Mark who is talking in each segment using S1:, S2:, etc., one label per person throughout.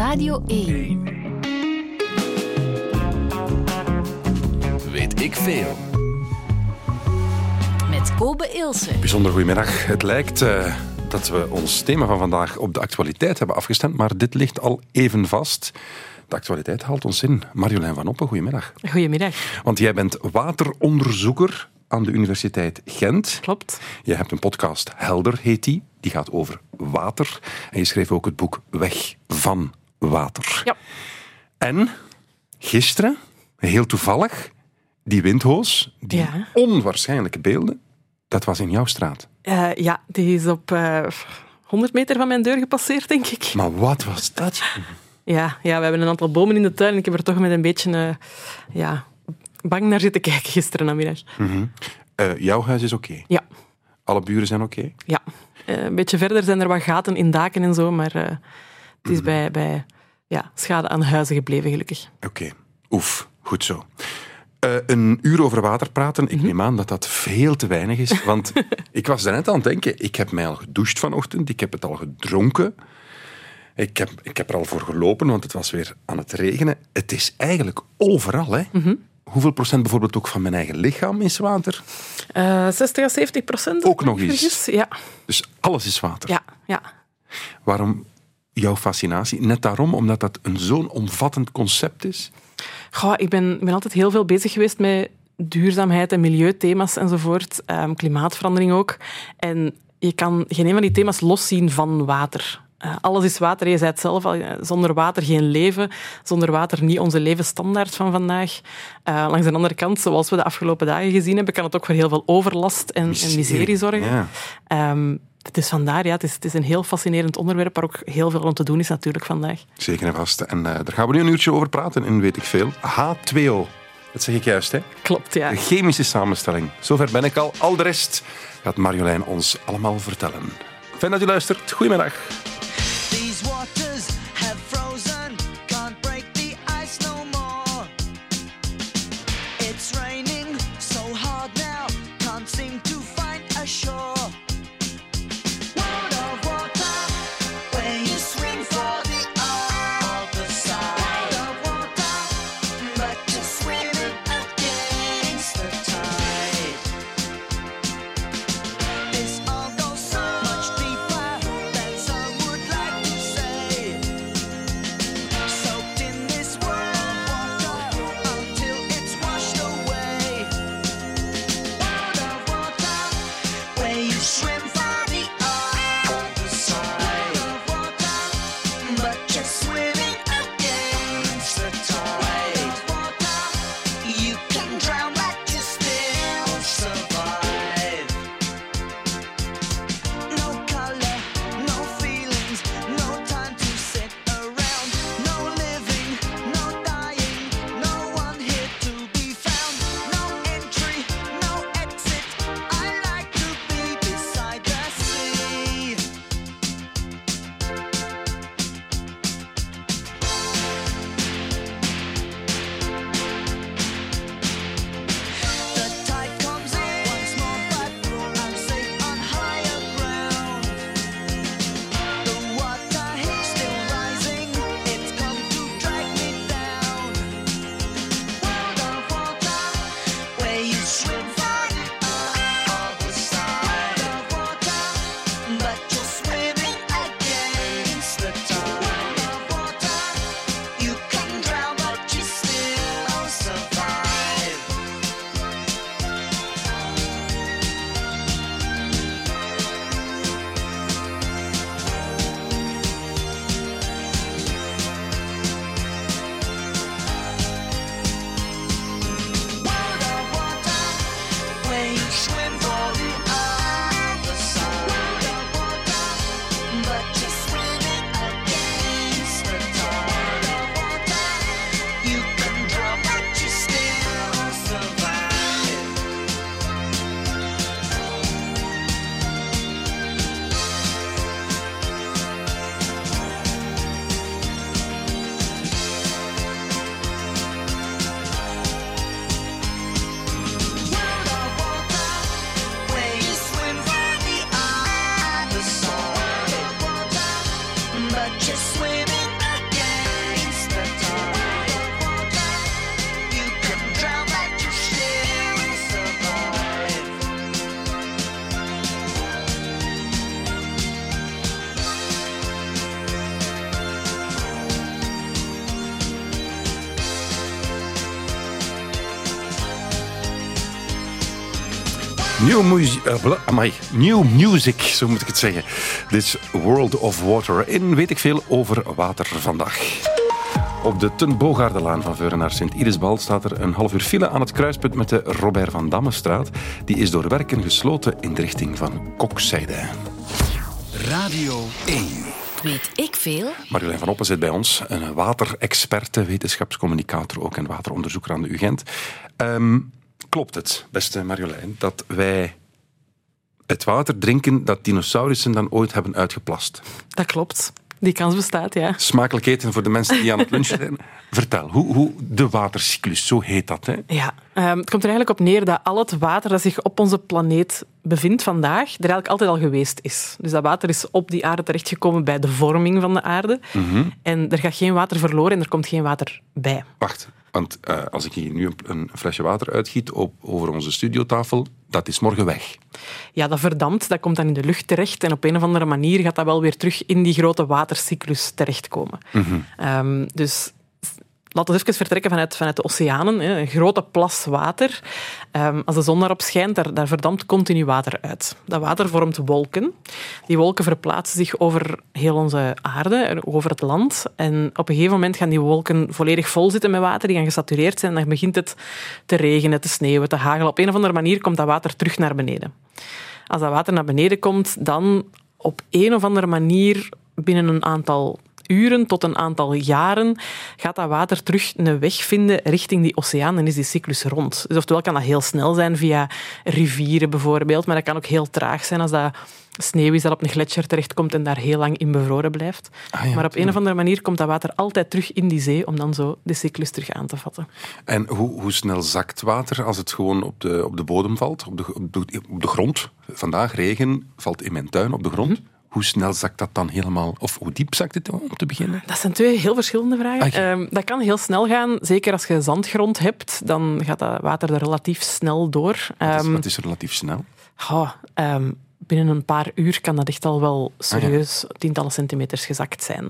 S1: Radio 1.
S2: Weet ik veel.
S1: Met Kobe Ilse.
S3: Bijzonder goedemiddag. Het lijkt uh, dat we ons thema van vandaag op de actualiteit hebben afgestemd, maar dit ligt al even vast. De actualiteit haalt ons in. Marjolein van Oppen, goedemiddag.
S4: Goedemiddag.
S3: Want jij bent wateronderzoeker aan de Universiteit Gent.
S4: Klopt.
S3: Je hebt een podcast, Helder heet die. Die gaat over water. En je schreef ook het boek Weg van Water.
S4: Ja.
S3: En gisteren, heel toevallig, die windhoos, die
S4: Ja.
S3: onwaarschijnlijke beelden, dat was in jouw straat.
S4: Eh, ja, die is op eh 100 meter van mijn deur gepasseerd, denk ik.
S3: Maar wat was dat?
S4: Ja, ja, we hebben een aantal bomen in de tuin en ik heb er toch met een beetje eh, ja, bang naar zitten kijken gisteren namiddag.
S3: Eh, jouw huis is oké.
S4: Ja,
S3: Alle buren zijn oké.
S4: ja. Een beetje verder zijn er wat gaten in daken en zo, maar het
S3: Mhm.
S4: is bij, bij ja, schade aan huizen gebleven, gelukkig.
S3: Oké. Oef, goed zo. Eh, een uur over water praten, ik neem aan dat dat veel te weinig is. Want ik was daarnet aan het denken, ik heb mij al gedoucht vanochtend, ik heb het al gedronken. Ik heb, ik heb er al voor gelopen, want het was weer aan het regenen. Het is eigenlijk overal, hè. Hoeveel procent bijvoorbeeld ook van mijn eigen lichaam is water?
S4: Eh 60 à 70 procent.
S3: Ook nog eens.
S4: Ja,
S3: Dus alles is water.
S4: ja, ja.
S3: Waarom jouw fascinatie? Net daarom, omdat dat een zo'n omvattend concept is?
S4: Goh, ik ben, ben altijd heel veel bezig geweest met duurzaamheid en milieuthema's enzovoort. Ehm, klimaatverandering ook. En je kan geen een van die thema's loszien van water. Eh, alles is water, je zei het zelf al. eh, Zonder water geen leven. Zonder water niet onze levensstandaard van vandaag. Eh, langs de andere kant, zoals we de afgelopen dagen gezien hebben, kan het ook voor heel veel overlast en miserie, en miserie zorgen.
S3: Ja.
S4: Ehm, het is vandaar, ja, het is, het is een heel fascinerend onderwerp, waar ook heel veel om te doen is natuurlijk vandaag.
S3: Zeker en vast. En eh, daar gaan we nu een uurtje over praten in Weet ik Veel. H2O. Dat zeg ik juist, hè?
S4: Klopt, ja.
S3: De chemische samenstelling. Zover ben ik al. Al de rest gaat Marjolein ons allemaal vertellen. Fijn dat u luistert. Goedemiddag. Amai. New music, zo moet ik het zeggen. Dit is World of Water. In weet ik veel over water vandaag. Op de Ten Bogaardelaan van Veuren naar Sint-Irisbal staat er een half uur file aan het kruispunt met de Robert van Dammestraat. Die is door werken gesloten in de richting van Kokzijde.
S1: Radio 1. Weet ik veel?
S3: Marjolein van Oppen zit bij ons, een waterexperte, wetenschapscommunicator ook en wateronderzoeker aan de UGent. Ehm, klopt het, beste Marjolein, dat wij het water drinken dat dinosaurussen dan ooit hebben uitgeplast?
S4: Dat klopt. Die kans bestaat, ja.
S3: Smakelijk eten voor de mensen die aan het lunchen zijn. Vertel, hoe, hoe de watercyclus, zo heet dat. Hè?
S4: Ja, ehm, het komt er eigenlijk op neer dat al het water dat zich op onze planeet bevindt vandaag, er eigenlijk altijd al geweest is. Dus dat water is op die aarde terechtgekomen bij de vorming van de aarde. En er gaat geen water verloren en er komt geen water bij.
S3: Wacht, want eh, als ik hier nu een, een flesje water uitgiet op, over onze studiotafel, dat is morgen weg.
S4: Ja, dat verdampt, dat komt dan in de lucht terecht en op een of andere manier gaat dat wel weer terug in die grote watercyclus terechtkomen. Ehm, dus laten we even vertrekken vanuit, vanuit de oceanen. Een grote plas water. Ehm, als de zon daarop schijnt, daar, verdampt continu water uit. Dat water vormt wolken. Die wolken verplaatsen zich over heel onze aarde, over het land. En op een gegeven moment gaan die wolken volledig vol zitten met water. Die gaan gesatureerd zijn en dan begint het te regenen, te sneeuwen, te hagelen. Op een of andere manier komt dat water terug naar beneden. Als dat water naar beneden komt, dan op een of andere manier binnen een aantal uren tot een aantal jaren gaat dat water terug een weg vinden richting die oceaan en is die cyclus rond. Dus oftewel kan dat heel snel zijn via rivieren bijvoorbeeld, maar dat kan ook heel traag zijn als dat sneeuw is dat op een gletsjer terechtkomt en daar heel lang in bevroren blijft.
S3: Ah ja,
S4: maar op een of andere manier komt dat water altijd terug in die zee om dan zo de cyclus terug aan te vatten.
S3: En hoe, hoe snel zakt water als het gewoon op de, op de bodem valt, op de, op de, op de grond? Vandaag regen valt in mijn tuin op de grond. Hoe snel zakt dat dan helemaal? Of hoe diep zakt het om te beginnen?
S4: Dat zijn twee heel verschillende vragen.
S3: Ah.
S4: Ehm, dat kan heel snel gaan. Zeker als je zandgrond hebt, dan gaat dat water er relatief snel door.
S3: Dat is,
S4: Ehm,
S3: dat is relatief snel.
S4: ehm, binnen een paar uur kan dat echt al wel
S3: Ah,
S4: serieus tientallen centimeters gezakt zijn.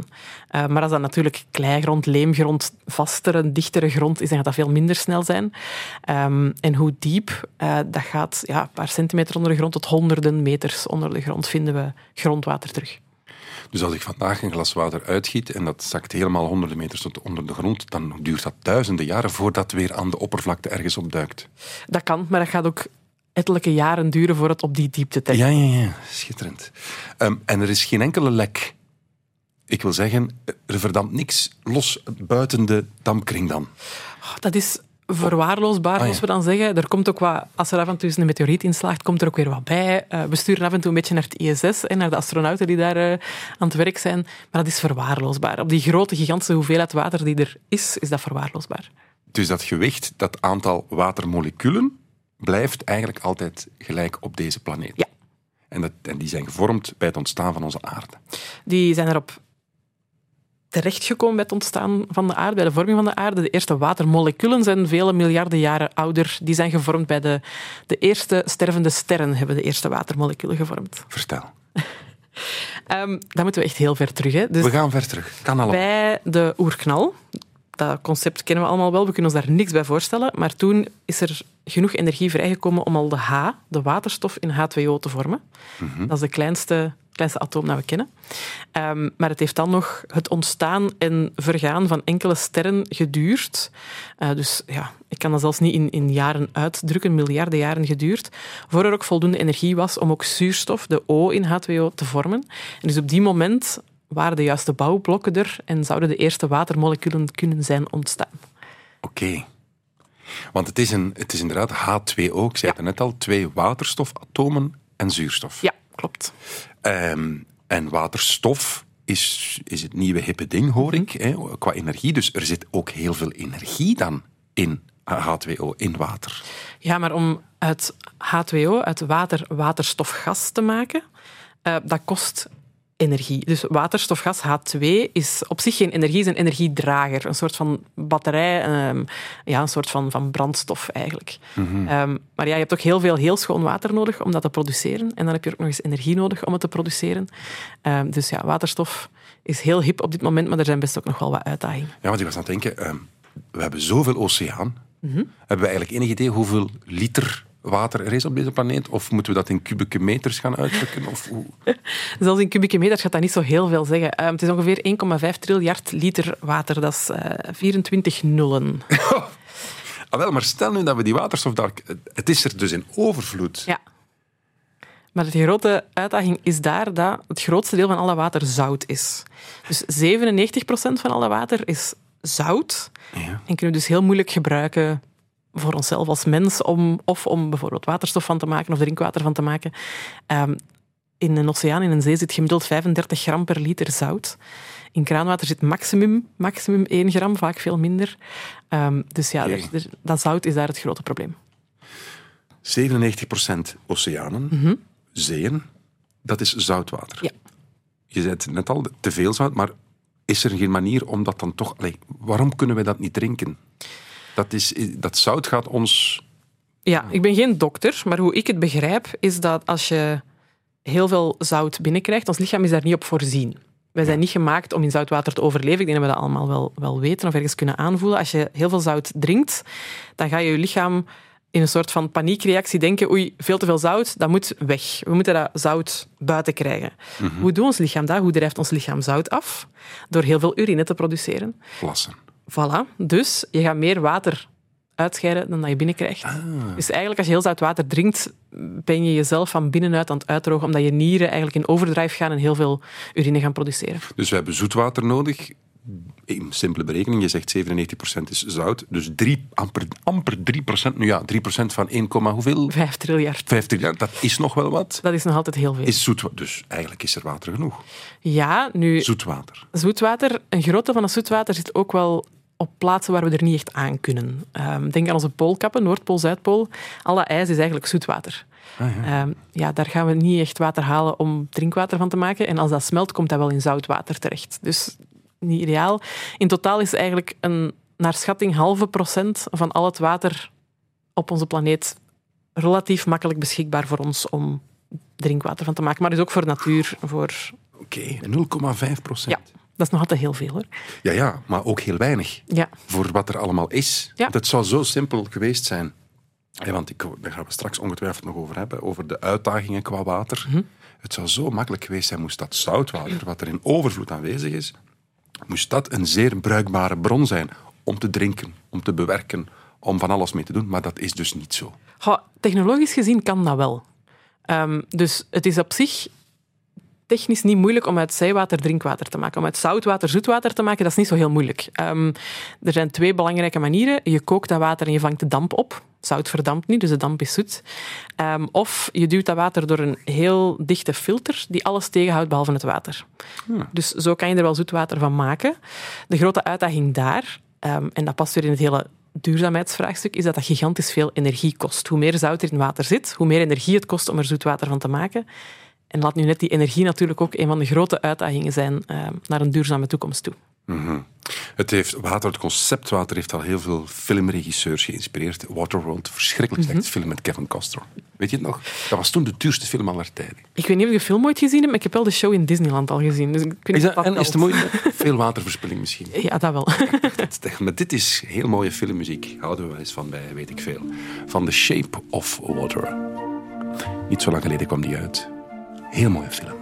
S4: Eh, maar als dat natuurlijk kleigrond, leemgrond, vastere, dichtere grond is, dan gaat dat veel minder snel zijn. Ehm, en hoe diep, eh, dat gaat ja, een paar centimeter onder de grond tot honderden meters onder de grond vinden we grondwater terug.
S3: Dus als ik vandaag een glas water uitgiet en dat zakt helemaal honderden meters tot onder de grond, dan duurt dat duizenden jaren voordat het weer aan de oppervlakte ergens opduikt.
S4: Dat kan, maar dat gaat ook ettelijke jaren duren voor het op die diepte terecht
S3: Ja, ja, ja. Schitterend. Ehm, en er is geen enkele lek. Ik wil zeggen, er verdampt niks los buiten de dampkring dan.
S4: Dat is verwaarloosbaar,
S3: Ah, ja.
S4: zoals we dan zeggen. Er komt ook wat, als er af en toe een meteoriet inslaagt, komt er ook weer wat bij. Eh, we sturen af en toe een beetje naar het ISS en naar de astronauten die daar eh, aan het werk zijn. Maar dat is verwaarloosbaar. Op die grote, gigantische hoeveelheid water die er is, is dat verwaarloosbaar.
S3: Dus dat gewicht, dat aantal watermoleculen, blijft eigenlijk altijd gelijk op deze planeet.
S4: Ja.
S3: En, dat, en die zijn gevormd bij het ontstaan van onze aarde.
S4: Die zijn erop terechtgekomen bij het ontstaan van de aarde, bij de vorming van de aarde. De eerste watermoleculen zijn vele miljarden jaren ouder. Die zijn gevormd bij de, de eerste stervende sterren, hebben de eerste watermoleculen gevormd.
S3: Vertel.
S4: Ehm dan moeten we echt heel ver terug. Hè. Dus
S3: We gaan ver terug. Kan allemaal.
S4: bij de oerknal, dat concept kennen we allemaal wel, we kunnen ons daar niks bij voorstellen, maar toen is er genoeg energie vrijgekomen om al de H, de waterstof, in H2O te vormen. Dat is de kleinste, kleinste atoom dat we kennen. Ehm, maar het heeft dan nog het ontstaan en vergaan van enkele sterren geduurd. Eh, dus ja, ik kan dat zelfs niet in, in jaren uitdrukken, miljarden jaren geduurd, voor er ook voldoende energie was om ook zuurstof, de O in H2O, te vormen. En dus op die moment waren de juiste bouwblokken er en zouden de eerste watermoleculen kunnen zijn ontstaan.
S3: Oké. Want het is, een, het is inderdaad H2O, ik zei het net al, twee waterstofatomen en zuurstof.
S4: Ja, klopt.
S3: Ehm, en waterstof is, is het nieuwe hippe ding, hoor ik, hè, qua energie. Dus er zit ook heel veel energie dan in H2O, in water.
S4: Ja, maar om uit H2O, uit water, waterstofgas te maken, eh, dat kost energie. Dus waterstofgas H2 is op zich geen energie, is een energiedrager. Een soort van batterij, ehm, ja, een soort van, van brandstof eigenlijk. Ehm, maar ja, je hebt ook heel veel heel schoon water nodig om dat te produceren. En dan heb je ook nog eens energie nodig om het te produceren. Ehm, dus ja, waterstof is heel hip op dit moment, maar er zijn best ook nog wel wat uitdagingen.
S3: Ja, want ik was aan het denken, we hebben zoveel oceaan.
S4: Mhm.
S3: Hebben we eigenlijk enig idee hoeveel liter water er is op deze planeet? Of moeten we dat in kubieke meters gaan uitdrukken? Of hoe?
S4: Zelfs in kubieke meters gaat dat niet zo heel veel zeggen. Ehm, het is ongeveer 1,5 triljard liter water. Dat is eh, 24 nullen.
S3: Ah, wel, maar stel nu dat we die waterstof daar... Het is er dus in overvloed.
S4: Ja. Maar de grote uitdaging is daar dat het grootste deel van alle water zout is. Dus 97% van alle water is zout.
S3: Ja.
S4: En kunnen we dus heel moeilijk gebruiken voor onszelf als mens, om, of om bijvoorbeeld waterstof van te maken of drinkwater van te maken. Ehm, in een oceaan, in een zee, zit gemiddeld 35 gram per liter zout. In kraanwater zit maximum, maximum 1 gram, vaak veel minder. Ehm, dus ja, er- er- dat zout is daar het grote probleem.
S3: 97% oceanen, zeeën, dat is zoutwater.
S4: Ja.
S3: Je zei het net al, te veel zout, maar is er geen manier om dat dan toch... Allee, waarom kunnen wij dat niet drinken? Dat, is, dat zout gaat ons...
S4: Ja, ik ben geen dokter, maar hoe ik het begrijp is dat als je heel veel zout binnenkrijgt, ons lichaam is daar niet op voorzien. Wij zijn niet gemaakt om in zoutwater te overleven. Ik denk dat we dat allemaal wel, wel weten of ergens kunnen aanvoelen. Als je heel veel zout drinkt, dan ga je je lichaam in een soort van paniekreactie denken oei, veel te veel zout, dat moet weg. We moeten dat zout buiten krijgen. Hoe doet ons lichaam dat? Hoe drijft ons lichaam zout af? Door heel veel urine te produceren.
S3: Plassen.
S4: Voilà. Dus je gaat meer water uitscheiden dan dat je binnenkrijgt. Dus eigenlijk als je heel zout water drinkt, ben je jezelf van binnenuit aan het uitdrogen, omdat je nieren eigenlijk in overdrive gaan en heel veel urine gaan produceren.
S3: Dus we hebben zoetwater nodig. Een simpele berekening, je zegt 97% is zout. Dus drie, amper, amper 3%, nu ja, 3% van 1, komma hoeveel?
S4: Vijf triljard.
S3: 50 jaar, dat is nog wel wat.
S4: Dat is nog altijd heel veel.
S3: Is zoetwater. Dus eigenlijk is er water genoeg.
S4: Ja, nu,
S3: Zoetwater.
S4: zoetwater, een groot deel van het zoetwater zit ook wel op plaatsen waar we er niet echt aan kunnen. Ehm, denk aan onze poolkappen, Noordpool, Zuidpool. Al dat ijs is eigenlijk zoetwater. ja. ja, daar gaan we niet echt water halen om drinkwater van te maken. En als dat smelt, komt dat wel in zoutwater terecht. Dus niet ideaal. In totaal is eigenlijk een, naar schatting halve procent van al het water op onze planeet relatief makkelijk beschikbaar voor ons om drinkwater van te maken. Maar dus ook voor natuur, voor...
S3: Oké, 0,5 procent.
S4: Ja, dat is nog altijd heel veel, hoor.
S3: Ja, ja, maar ook heel weinig
S4: Ja.
S3: voor wat er allemaal is.
S4: Ja.
S3: Het zou zo simpel geweest zijn. Ja, want ik, daar gaan we straks ongetwijfeld nog over hebben, over de uitdagingen qua water.
S4: Mhm.
S3: Het zou zo makkelijk geweest zijn, moest dat zoutwater, wat er in overvloed aanwezig is, moest dat een zeer bruikbare bron zijn om te drinken, om te bewerken, om van alles mee te doen. Maar dat is dus niet zo.
S4: Technologisch gezien kan dat wel. Ehm, dus het is op zich technisch niet moeilijk om uit zeewater drinkwater te maken. Om uit zoutwater zoetwater te maken, dat is niet zo heel moeilijk. Ehm, er zijn twee belangrijke manieren. Je kookt dat water en je vangt de damp op. Zout verdampt niet, dus de damp is zoet. Ehm, of je duwt dat water door een heel dichte filter die alles tegenhoudt behalve het water. Dus zo kan je er wel zoetwater van maken. De grote uitdaging daar, ehm, en dat past weer in het hele duurzaamheidsvraagstuk, is dat dat gigantisch veel energie kost. Hoe meer zout er in water zit, hoe meer energie het kost om er zoetwater van te maken. En laat nu net die energie natuurlijk ook een van de grote uitdagingen zijn ehm, naar een duurzame toekomst toe.
S3: Het, heeft, water, het concept water heeft al heel veel filmregisseurs geïnspireerd. Waterworld, verschrikkelijk
S4: Mhm.
S3: slechte film met Kevin Costner. Weet je het nog? Dat was toen de duurste film aller tijden.
S4: Ik weet niet of je de film ooit gezien hebt, maar ik heb wel de show in Disneyland al gezien. Dus ik weet
S3: Is dat, en is de moeite? Veel waterverspilling misschien.
S4: Ja, dat wel.
S3: Maar dit is heel mooie filmmuziek. Houden we wel eens van bij, weet ik veel. Van The Shape of Water. Niet zo lang geleden kwam die uit. Heel mooie film.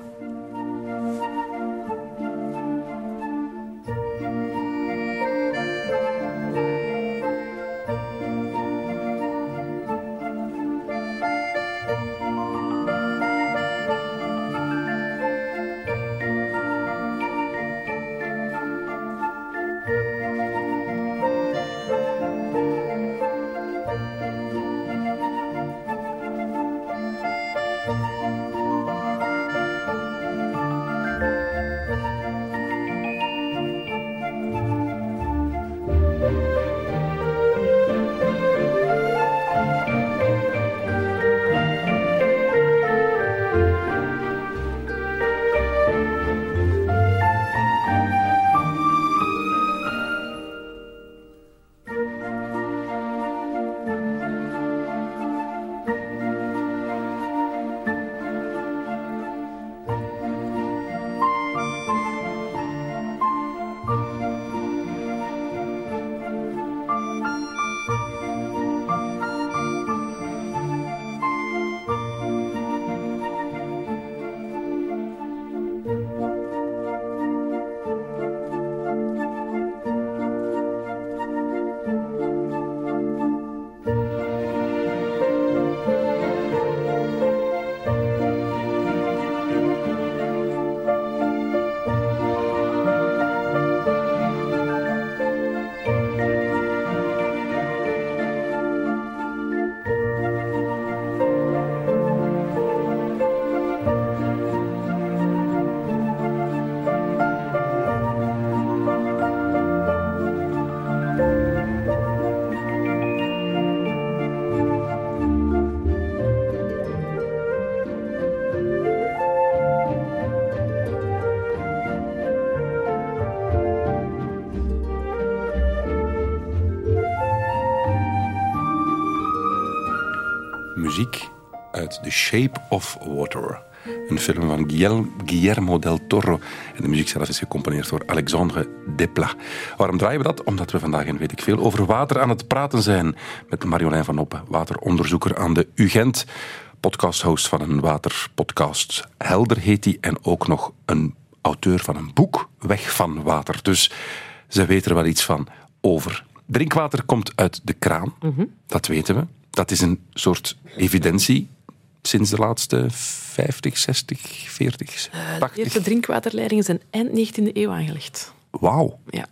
S3: Shape of Water. Een film van Guillermo del Toro. En de muziek zelf is gecomponeerd door Alexandre Desplat. Waarom draaien we dat? Omdat we vandaag in Weet ik Veel over water aan het praten zijn. Met Marjolein van Oppen, wateronderzoeker aan de UGent. Podcasthost van een waterpodcast. Helder heet hij. En ook nog een auteur van een boek, Weg van Water. Dus ze weet er wel iets van over. Drinkwater komt uit de kraan, dat weten we. Dat is een soort evidentie sinds de laatste 50, 60, 40,
S4: De
S3: 80.
S4: eerste drinkwaterleidingen zijn eind 19e eeuw aangelegd.
S3: Wauw,
S4: Ja,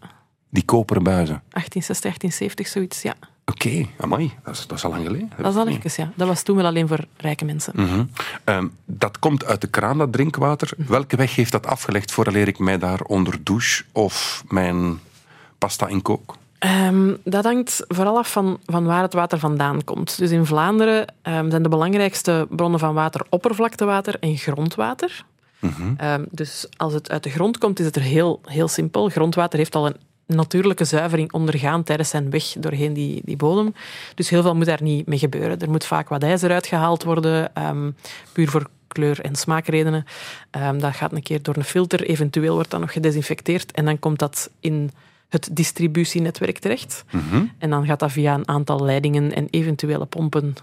S3: die koperen buizen.
S4: 1860, 1870, zoiets. Ja,
S3: Oké, amai, dat is, dat is al lang geleden.
S4: dat is al even, ja. Dat was toen wel alleen voor rijke mensen.
S3: Mhm. Ehm, dat komt uit de kraan, dat drinkwater. Welke weg heeft dat afgelegd vooraleer ik mij daar onder douche of mijn pasta in kook?
S4: Ehm, dat hangt vooral af van, van waar het water vandaan komt. Dus in Vlaanderen ehm, zijn de belangrijkste bronnen van water oppervlaktewater en grondwater. Ehm, dus als het uit de grond komt, is het er heel, heel simpel. Grondwater heeft al een natuurlijke zuivering ondergaan tijdens zijn weg doorheen die, die bodem. Dus heel veel moet daar niet mee gebeuren. Er moet vaak wat ijzer uitgehaald worden, puur voor kleur- en smaakredenen. Dat gaat een keer door een filter, eventueel wordt dat nog gedesinfecteerd en dan komt dat in het distributienetwerk terecht. En dan gaat dat via een aantal leidingen en eventuele pompen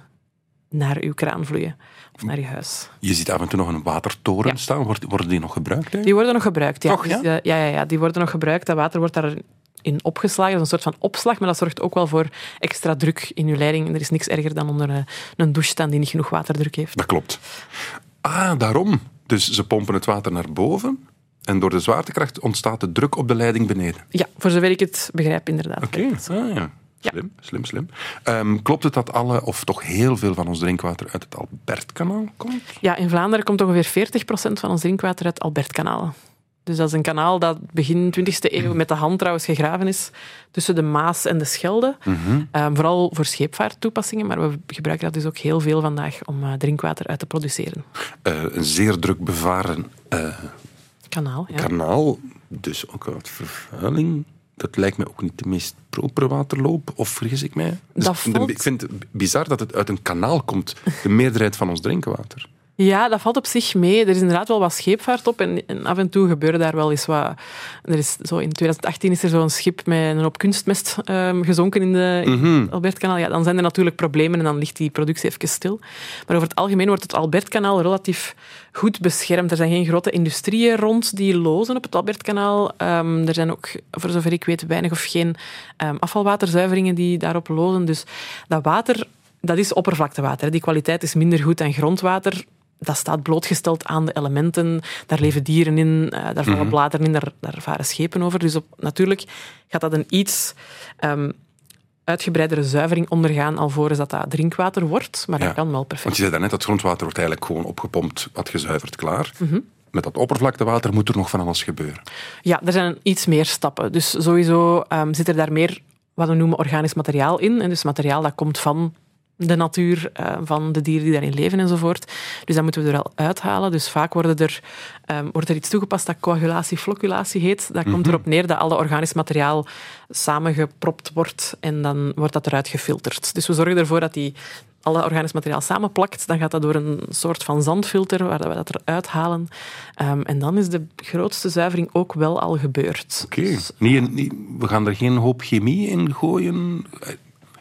S4: naar uw kraan vloeien of naar je huis.
S3: Je ziet af en toe nog een watertoren
S4: Ja.
S3: staan. Worden die nog gebruikt? hè?
S4: Die worden nog gebruikt, ja.
S3: Toch, ja?
S4: Dus, eh, ja, ja, ja, die worden nog gebruikt. Dat water wordt daarin opgeslagen. Dat is een soort van opslag, maar dat zorgt ook wel voor extra druk in uw leiding. En er is niks erger dan onder eh, een douche staan die niet genoeg waterdruk heeft.
S3: Dat klopt. Ah, daarom. Dus ze pompen het water naar boven en door de zwaartekracht ontstaat de druk op de leiding beneden.
S4: Ja, voor zover ik het begrijp, inderdaad.
S3: Oké, ah, ja.
S4: Ja.
S3: Slim, slim, slim. Ehm, klopt het dat alle, of toch heel veel van ons drinkwater uit het Albertkanaal komt?
S4: Ja, in Vlaanderen komt ongeveer 40% van ons drinkwater uit Albertkanalen. Dus dat is een kanaal dat begin 20e eeuw met de hand trouwens gegraven is tussen de Maas en de Schelde. Ehm, vooral voor scheepvaarttoepassingen, maar we gebruiken dat dus ook heel veel vandaag om eh, drinkwater uit te produceren.
S3: Eh, een zeer druk bevaren eh,
S4: Kanaal, ja.
S3: kanaal, dus ook wat vervuiling. Dat lijkt me ook niet de meest propere waterloop, of vergis ik mij? Dus
S4: Dat valt-
S3: Ik vind het bizar dat het uit een kanaal komt, de meerderheid van ons drinkwater.
S4: Ja, dat valt op zich mee. Er is inderdaad wel wat scheepvaart op en, en af en toe gebeuren daar wel eens wat... Er is zo, in 2018 is er zo'n schip met een hoop kunstmest ehm, gezonken in, de, in het Albertkanaal. Ja, dan zijn er natuurlijk problemen en dan ligt die productie even stil. Maar over het algemeen wordt het Albertkanaal relatief goed beschermd. Er zijn geen grote industrieën rond die lozen op het Albertkanaal. Ehm, er zijn ook, voor zover ik weet, weinig of geen ehm, afvalwaterzuiveringen die daarop lozen. Dus dat water dat is oppervlaktewater. Die kwaliteit is minder goed dan grondwater. Dat staat blootgesteld aan de elementen. Daar leven dieren in, eh, daar vallen bladeren in, daar, daar varen schepen over. Dus op, natuurlijk gaat dat een iets ehm, uitgebreidere zuivering ondergaan alvorens dat dat drinkwater wordt. Maar
S3: Ja.
S4: dat kan wel
S3: Want
S4: perfect.
S3: je zei daarnet, dat grondwater wordt eigenlijk gewoon opgepompt, wat gezuiverd, klaar.
S4: Mhm.
S3: Met dat oppervlaktewater moet er nog van alles gebeuren.
S4: Ja, er zijn iets meer stappen. Dus sowieso ehm, zit er daar meer wat we noemen organisch materiaal in. En dus materiaal dat komt van de natuur, eh, van de dieren die daarin leven enzovoort. Dus dat moeten we er al uithalen. Dus vaak worden er, ehm, wordt er iets toegepast dat coagulatie, flocculatie heet. Dat komt erop neer dat al dat organisch materiaal samengepropt wordt en dan wordt dat eruit gefilterd. Dus we zorgen ervoor dat die alle organisch materiaal samenplakt. Dan gaat dat door een soort van zandfilter waar we dat eruit halen. Ehm, en dan is de grootste zuivering ook wel al gebeurd.
S3: Oké.
S4: Dus,
S3: niet- we gaan er geen hoop chemie in gooien.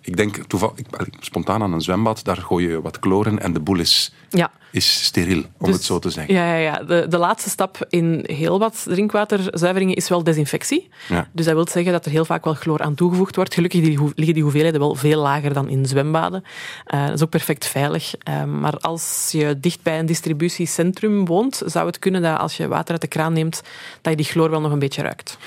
S3: Ik denk toevallig, spontaan aan een zwembad, daar gooi je wat chloor in en de boel is,
S4: ja,
S3: is steriel, om
S4: Dus-
S3: het zo te zeggen.
S4: Ja, ja, ja. De, de laatste stap in heel wat drinkwaterzuiveringen is wel desinfectie.
S3: Ja.
S4: Dus dat wil zeggen dat er heel vaak wel chloor aan toegevoegd wordt. Gelukkig liggen die hoeveelheden wel veel lager dan in zwembaden. Eh, dat is ook perfect veilig. Eh, maar als je dicht bij een distributiecentrum woont, zou het kunnen dat als je water uit de kraan neemt, dat je die chloor wel nog een beetje ruikt.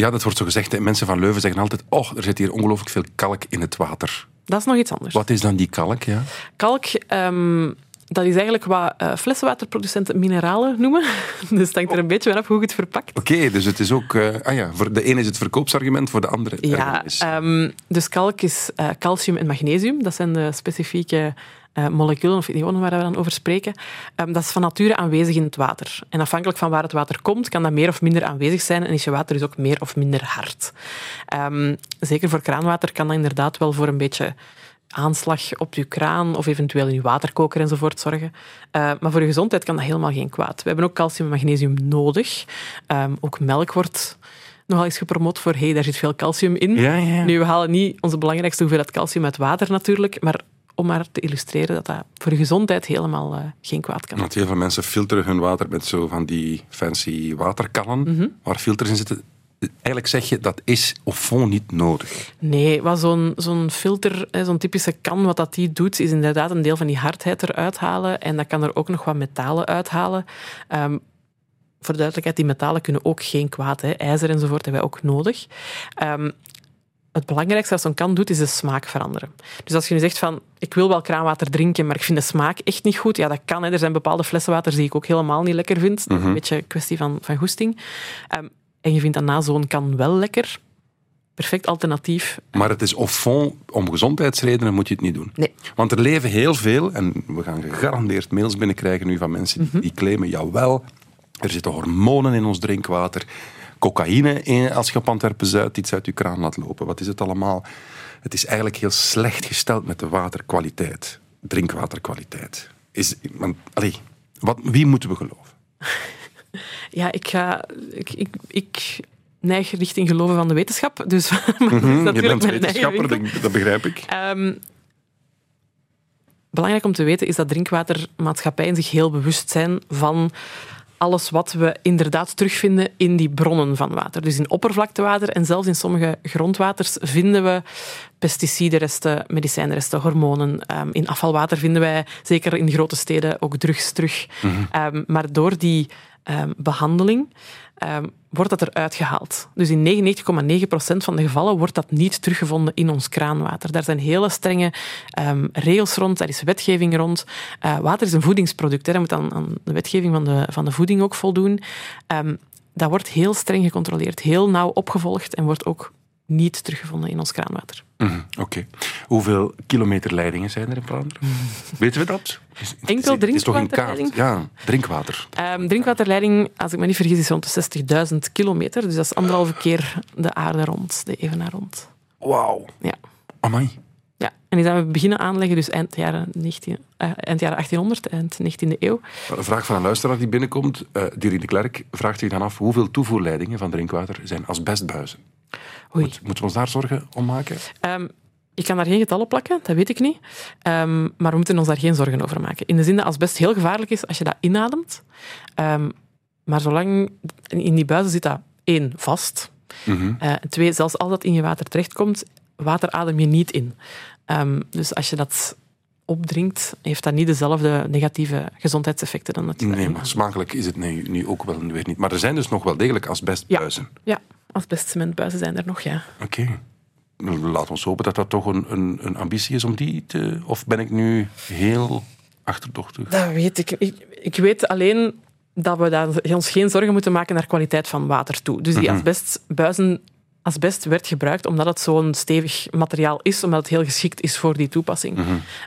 S3: Ja, dat wordt zo gezegd. hè. Mensen van Leuven zeggen altijd, oh, er zit hier ongelooflijk veel kalk in het water.
S4: Dat is nog iets anders.
S3: Wat is dan die kalk? Ja?
S4: Kalk, ehm, dat is eigenlijk wat eh, flessenwaterproducenten mineralen noemen. Dus het hangt er een beetje vanaf hoe je het verpakt.
S3: Oké, dus het is ook... eh, ah ja, voor de ene is het verkoopsargument, voor de andere
S4: Ja, ehm, dus kalk is eh, calcium en magnesium. Dat zijn de specifieke moleculen of ionen waar we dan over spreken. Ehm, dat is van nature aanwezig in het water. En afhankelijk van waar het water komt, kan dat meer of minder aanwezig zijn en is je water dus ook meer of minder hard. Ehm, zeker voor kraanwater kan dat inderdaad wel voor een beetje aanslag op je kraan of eventueel in je waterkoker enzovoort zorgen. Eh, maar voor je gezondheid kan dat helemaal geen kwaad. We hebben ook calcium en magnesium nodig. Ehm, ook melk wordt nogal eens gepromoot voor hey, daar zit veel calcium in.
S3: Ja, ja.
S4: Nu, we halen niet onze belangrijkste hoeveelheid calcium uit water natuurlijk, maar om maar te illustreren dat dat voor je gezondheid helemaal eh, geen kwaad kan.
S3: Want heel veel mensen filteren hun water met zo van die fancy waterkannen waar filters in zitten. Eigenlijk zeg je dat is of fond niet nodig.
S4: Nee, wat zo'n zo'n filter, zo'n typische kan, wat dat die doet, is inderdaad een deel van die hardheid eruit halen. En dat kan er ook nog wat metalen uithalen. Ehm, voor de duidelijkheid, die metalen kunnen ook geen kwaad. Hè. IJzer enzovoort hebben wij ook nodig. Ehm, het belangrijkste dat zo'n kan doet, is de smaak veranderen. Dus als je nu zegt van, ik wil wel kraanwater drinken, maar ik vind de smaak echt niet goed, ja, dat kan. Hè. Er zijn bepaalde flessenwaters die ik ook helemaal niet lekker vind. Een beetje een kwestie van, van goesting. Ehm, en je vindt dat na zo'n kan wel lekker. Perfect alternatief.
S3: Maar het is of fond, om gezondheidsredenen moet je het niet doen.
S4: Nee.
S3: Want er leven heel veel, en we gaan gegarandeerd mails binnenkrijgen nu van mensen die, die claimen, jawel, er zitten hormonen in ons drinkwater, cocaïne in, als je op Antwerpen Zuid iets uit je kraan laat lopen. Wat is het allemaal? Het is eigenlijk heel slecht gesteld met de waterkwaliteit, drinkwaterkwaliteit. Is, want, allee, wat, wie moeten we geloven?
S4: Ja, ik ga... Ik, ik, ik neig richting geloven van de wetenschap. Dus maar dat is
S3: Hm, je bent wetenschapper, dat, begrijp ik.
S4: Ehm, belangrijk om te weten is dat drinkwatermaatschappijen zich heel bewust zijn van alles wat we inderdaad terugvinden in die bronnen van water. Dus in oppervlaktewater en zelfs in sommige grondwaters vinden we pesticidenresten, medicijnresten, hormonen. Ehm, in afvalwater vinden wij, zeker in grote steden, ook drugs terug. Ehm, maar door die ehm, behandeling ehm, wordt dat eruit gehaald. Dus in 99,9% van de gevallen wordt dat niet teruggevonden in ons kraanwater. Daar zijn hele strenge ehm, regels rond, daar is wetgeving rond. Eh, water is een voedingsproduct, hè. dat moet aan, de wetgeving van de, van de voeding ook voldoen. Dat wordt heel streng gecontroleerd, heel nauw opgevolgd en wordt ook niet teruggevonden in ons kraanwater.
S3: Mhm, Oké. Hoeveel kilometer leidingen zijn er in Vlaanderen? Weten we dat? Is-
S4: Enkel
S3: Het is toch in kaart?
S4: drinkwaterleiding?
S3: Ja, drinkwater.
S4: Ehm, drinkwaterleiding, als ik me niet vergis, is rond de 60.000 kilometer. Dus dat is anderhalve keer de aarde rond, de evenaar rond.
S3: Wauw.
S4: Ja.
S3: Amai.
S4: Ja, en die zijn we beginnen aanleggen dus eind jaren, 19, eh, eind jaren 1800, eind 19e eeuw.
S3: Een vraag van een luisteraar die binnenkomt. Uh, Diri de Klerk vraagt zich dan af hoeveel toevoerleidingen van drinkwater zijn asbestbuizen. Moet, moeten we ons daar zorgen om maken?
S4: Ehm, ik kan daar geen getallen plakken, dat weet ik niet. Ehm, maar we moeten ons daar geen zorgen over maken. In de zin dat asbest heel gevaarlijk is als je dat inademt. Ehm, maar zolang in die buizen zit dat één vast. Eh, twee, zelfs als dat in je water terechtkomt, water adem je niet in. Dus als je dat opdrinkt, heeft dat niet dezelfde negatieve gezondheidseffecten dan natuurlijk.
S3: Nee, maar smakelijk is het nu, nu ook wel weer niet. Maar er zijn dus nog wel degelijk asbestbuizen.
S4: Ja, asbestcementbuizen zijn er nog, ja.
S3: Oké. Laten we ons hopen dat dat toch een, een, een ambitie is om die te... Of ben ik nu heel achterdochtig?
S4: Dat weet ik. Ik, ik weet alleen dat we daar ons geen zorgen moeten maken naar kwaliteit van water toe. Dus die asbestbuizen, asbest werd gebruikt omdat het zo'n stevig materiaal is, omdat het heel geschikt is voor die toepassing.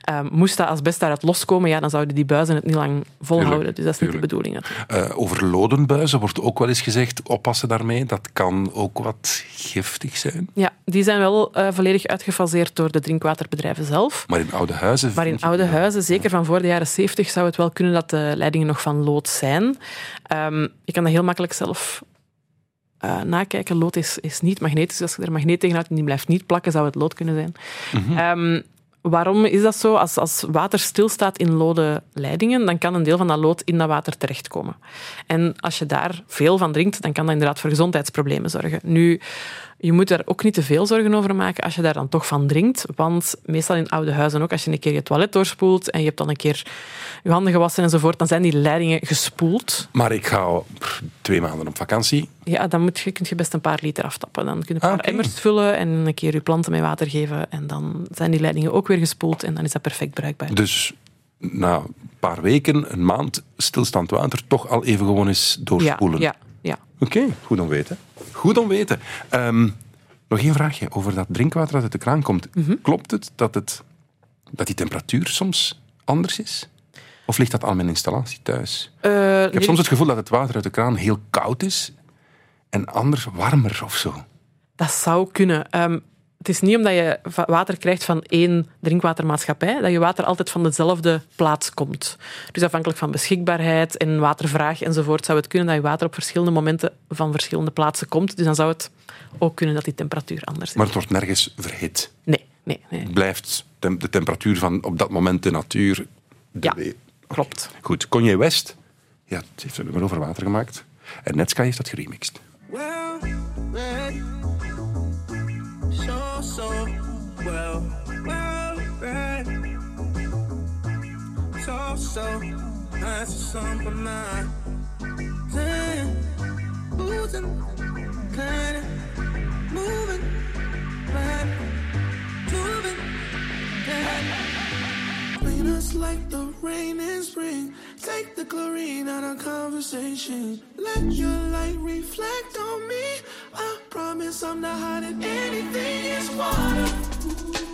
S4: Ehm, moest dat asbest daaruit loskomen, ja, dan zouden die buizen het niet lang volhouden.
S3: Tuurlijk,
S4: dus dat is niet de bedoeling.
S3: Eh, over lodenbuizen wordt ook wel eens gezegd, oppassen daarmee. Dat kan ook wat giftig zijn.
S4: Ja, die zijn wel eh, volledig uitgefaseerd door de drinkwaterbedrijven zelf.
S3: Maar in oude huizen...
S4: Maar in oude huizen, zeker van voor de jaren 70, zou het wel kunnen dat de leidingen nog van lood zijn. Ehm, je kan dat heel makkelijk zelf eh, nakijken. Lood is, is niet magnetisch. Als je er magneet tegen houdt en die blijft niet plakken, zou het lood kunnen zijn. Ehm, waarom is dat zo? Als, als water stilstaat in lode leidingen, dan kan een deel van dat lood in dat water terechtkomen. En als je daar veel van drinkt, dan kan dat inderdaad voor gezondheidsproblemen zorgen. Nu, je moet daar ook niet te veel zorgen over maken als je daar dan toch van drinkt. Want meestal in oude huizen ook, als je een keer je toilet doorspoelt en je hebt dan een keer je handen gewassen enzovoort, dan zijn die leidingen gespoeld.
S3: Maar ik ga twee maanden op vakantie.
S4: Ja, dan moet je, kun je best een paar liter aftappen. Dan kun je een paar
S3: Ah, oké.
S4: emmers vullen en een keer je planten met water geven. En dan zijn die leidingen ook weer gespoeld en dan is dat perfect bruikbaar.
S3: Dus na een paar weken, een maand, stilstand water, toch al even gewoon eens doorspoelen.
S4: ja, ja.
S3: Oké, goed om weten. Goed om weten. Ehm, nog één vraagje over dat drinkwater dat uit de kraan komt.
S4: Mhm.
S3: Klopt het dat, het dat die temperatuur soms anders is? Of ligt dat aan mijn installatie thuis?
S4: Eh,
S3: Ik heb soms het gevoel dat het water uit de kraan heel koud is en anders warmer of zo.
S4: Dat zou kunnen. Ehm, het is niet omdat je water krijgt van één drinkwatermaatschappij, dat je water altijd van dezelfde plaats komt. Dus afhankelijk van beschikbaarheid en watervraag enzovoort, zou het kunnen dat je water op verschillende momenten van verschillende plaatsen komt. Dus dan zou het ook kunnen dat die temperatuur anders is.
S3: Maar het wordt nergens verhit.
S4: Nee, nee, nee.
S3: Het blijft de temperatuur van op dat moment de natuur. De
S4: Ja, klopt.
S3: Goed, Kanye West ja, het heeft een nummer over water gemaakt. En Netska heeft dat geremixed.
S2: Well. So, so, well, well, read. So, so, that's something mine. Then, boozing, kinda, moving, right, moving, yeah. Clean us like the rain in spring. Take the chlorine out of conversation. Let your light reflect on promise I'm not hiding anything. It's water.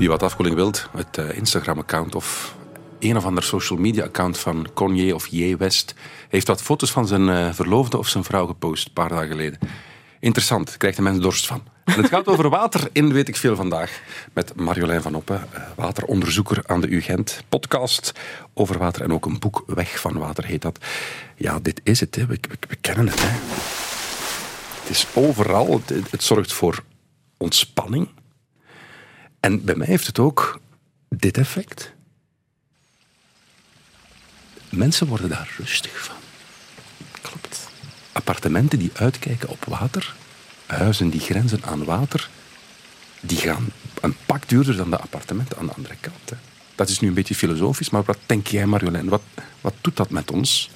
S3: Wie wat afkoeling wilt, het eh, Instagram-account of een of ander social media-account van Kanye of J. West heeft wat foto's van zijn eh, verloofde of zijn vrouw gepost, een paar dagen geleden. Interessant, krijgt de mens dorst van. En het gaat over water in Weet ik Veel Vandaag met Marjolein van Oppen, eh, wateronderzoeker aan de UGent. Podcast over water en ook een boek Weg van Water heet dat. Ja, dit is het, hè. We, kennen het. Hè. Het is overal, het zorgt voor ontspanning. En bij mij heeft het ook dit effect. Mensen worden daar rustig van.
S4: Klopt.
S3: Appartementen die uitkijken op water, huizen die grenzen aan water, die gaan een pak duurder dan de appartementen aan de andere kant. Hè. Dat is nu een beetje filosofisch, maar wat denk jij, Marjolein? Wat, wat doet dat met ons?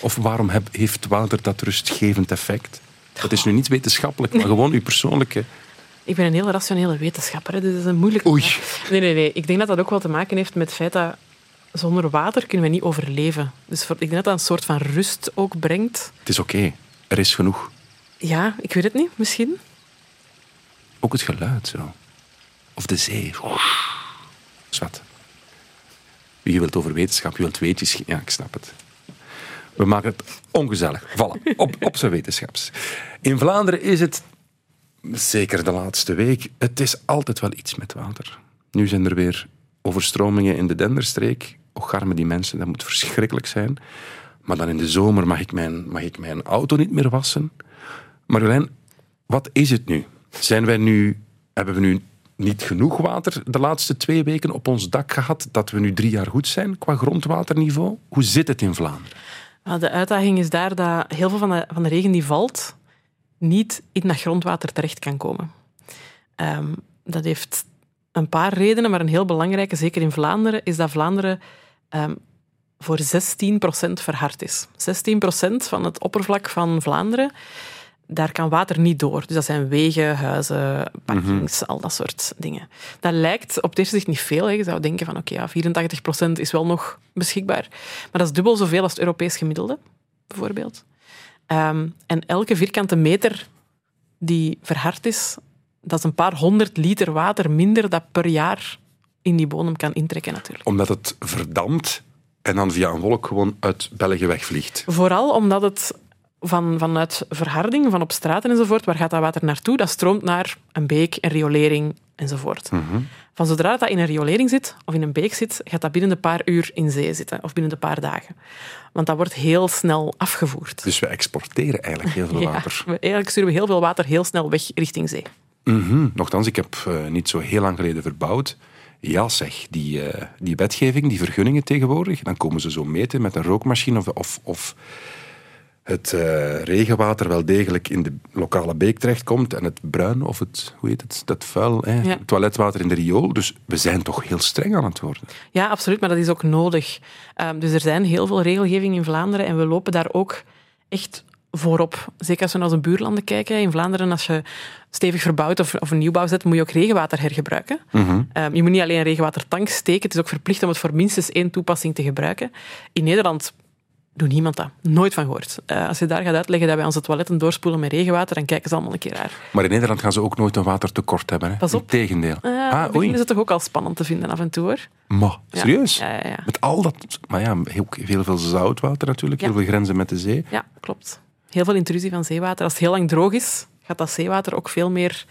S3: Of waarom heb- heeft water dat rustgevend effect? Dat is nu niet wetenschappelijk, maar gewoon uw persoonlijke...
S4: Ik ben een heel rationele wetenschapper, hè, dus dat is een moeilijke
S3: Oei.
S4: vraag. Nee, nee, nee. Ik denk dat dat ook wel te maken heeft met het feit dat zonder water kunnen we niet overleven. Dus voor, ik denk dat dat een soort van rust ook brengt.
S3: Het is oké, er is genoeg.
S4: Ja, ik weet het niet, misschien.
S3: Ook het geluid zo. Of de zee. Zwat. Wie wilt over wetenschap, je wilt weetjes... Ja, ik snap het. We maken het ongezellig. Voilà, op, op zijn wetenschaps. In Vlaanderen is het, zeker de laatste week, het is altijd wel iets met water. Nu zijn er weer overstromingen in de Denderstreek. Och, arme die mensen, dat moet verschrikkelijk zijn. Maar dan in de zomer mag ik mijn, mag ik mijn auto niet meer wassen. Marjolein, wat is het nu? Zijn wij nu, hebben we nu niet genoeg water de laatste twee weken op ons dak gehad dat we nu drie jaar goed zijn qua grondwaterniveau? Hoe zit het in Vlaanderen?
S4: De uitdaging is daar dat heel veel van de, van de regen die valt niet in dat grondwater terecht kan komen. Ehm, dat heeft een paar redenen, maar een heel belangrijke, zeker in Vlaanderen, is dat Vlaanderen ehm, voor 16% verhard is. 16% van het oppervlak van Vlaanderen, daar kan water niet door. Dus dat zijn wegen, huizen, parkings, al dat soort dingen. Dat lijkt op het eerste zicht niet veel. Hè. Je zou denken van oké, ja, 84% is wel nog beschikbaar. Maar dat is dubbel zoveel als het Europees gemiddelde, bijvoorbeeld. Ehm, en elke vierkante meter die verhard is, dat is een paar honderd liter water minder dat per jaar in die bodem kan intrekken natuurlijk.
S3: Omdat het verdampt en dan via een wolk gewoon uit België wegvliegt.
S4: Vooral omdat het van, vanuit verharding, van op straten enzovoort, waar gaat dat water naartoe? Dat stroomt naar een beek, een riolering enzovoort. Van zodra dat in een riolering zit of in een beek zit, gaat dat binnen een paar uur in zee zitten of binnen een paar dagen. Want dat wordt heel snel afgevoerd.
S3: Dus we exporteren eigenlijk heel veel
S4: Ja,
S3: water.
S4: we, eigenlijk sturen we heel veel water heel snel weg richting zee.
S3: Mhm. Nochtans, ik heb eh, niet zo heel lang geleden verbouwd. Ja zeg, die, eh, die wetgeving, die vergunningen tegenwoordig, dan komen ze zo meten met een rookmachine of, of, of het eh, regenwater wel degelijk in de lokale beek terechtkomt en het bruin of het, hoe heet het, dat vuil, hè,
S4: Ja.
S3: toiletwater in de riool. Dus we zijn toch heel streng aan het worden.
S4: Ja, absoluut, maar dat is ook nodig. Ehm, dus er zijn heel veel regelgeving in Vlaanderen en we lopen daar ook echt voorop. Zeker als we naar onze buurlanden kijken. In Vlaanderen, als je stevig verbouwt of, of een nieuwbouw zet, moet je ook regenwater hergebruiken. Ehm, je moet niet alleen een regenwatertank steken, het is ook verplicht om het voor minstens één toepassing te gebruiken. In Nederland doet niemand dat. Nooit van gehoord. Eh, als je daar gaat uitleggen dat wij onze toiletten doorspoelen met regenwater, dan kijken ze allemaal een keer raar.
S3: Maar in Nederland gaan ze ook nooit een watertekort hebben. Hè?
S4: Pas op.
S3: Integendeel.
S4: Uh,
S3: ah, oei.
S4: ze toch ook al spannend te vinden af en toe, hoor.
S3: Maar, serieus?
S4: Ja, ja, ja.
S3: Met al dat... Maar ja, heel, heel veel zoutwater natuurlijk, heel veel grenzen met de zee.
S4: Ja, klopt. Heel veel intrusie van zeewater. Als het heel lang droog is, gaat dat zeewater ook veel meer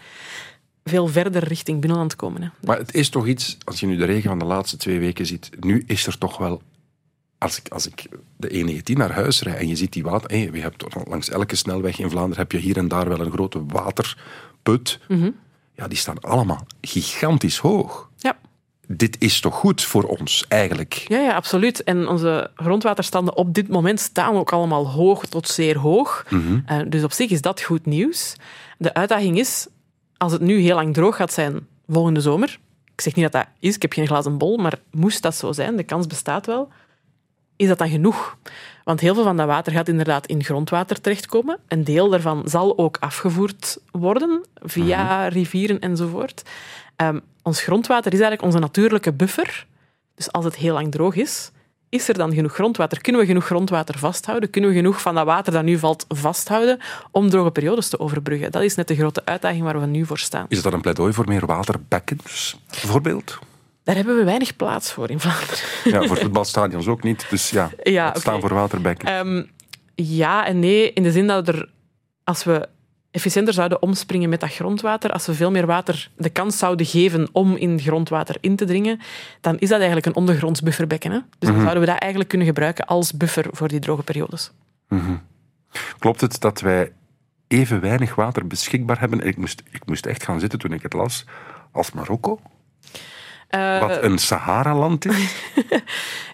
S4: veel verder richting binnenland komen. Hè.
S3: Maar het is toch iets, als je nu de regen van de laatste twee weken ziet, nu is er toch wel, als ik, als ik de E19 naar huis rijd en je ziet die water, je hebt langs elke snelweg in Vlaanderen heb je hier en daar wel een grote waterput. Ja, die staan allemaal gigantisch hoog.
S4: Ja.
S3: Dit is toch goed voor ons, eigenlijk?
S4: Ja, ja, absoluut. En onze grondwaterstanden op dit moment staan ook allemaal hoog tot zeer hoog. Eh, dus op zich is dat goed nieuws. De uitdaging is, als het nu heel lang droog gaat zijn volgende zomer, ik zeg niet dat dat is, ik heb geen glazen bol, maar moest dat zo zijn, de kans bestaat wel, is dat dan genoeg? Want heel veel van dat water gaat inderdaad in grondwater terechtkomen. Een deel daarvan zal ook afgevoerd worden via rivieren enzovoort. Ehm, ons grondwater is eigenlijk onze natuurlijke buffer. Dus als het heel lang droog is, is er dan genoeg grondwater? Kunnen we genoeg grondwater vasthouden? Kunnen we genoeg van dat water dat nu valt vasthouden om droge periodes te overbruggen? Dat is net de grote uitdaging waar we nu voor staan.
S3: Is dat een pleidooi voor meer waterbekkens, bijvoorbeeld?
S4: Daar hebben we weinig plaats voor in Vlaanderen.
S3: Ja, voor voetbalstadions ook niet. Dus ja,
S4: Ja,
S3: staan voor waterbekken.
S4: Ehm, ja en nee, in de zin dat er, als we efficiënter zouden omspringen met dat grondwater, als we veel meer water de kans zouden geven om in grondwater in te dringen, dan is dat eigenlijk een ondergronds bufferbekken. Hè? Dus dan zouden we dat eigenlijk kunnen gebruiken als buffer voor die droge periodes.
S3: Klopt het dat wij even weinig water beschikbaar hebben? Ik moest, ik moest echt gaan zitten toen ik het las. Als Marokko, wat een Sahara-land is.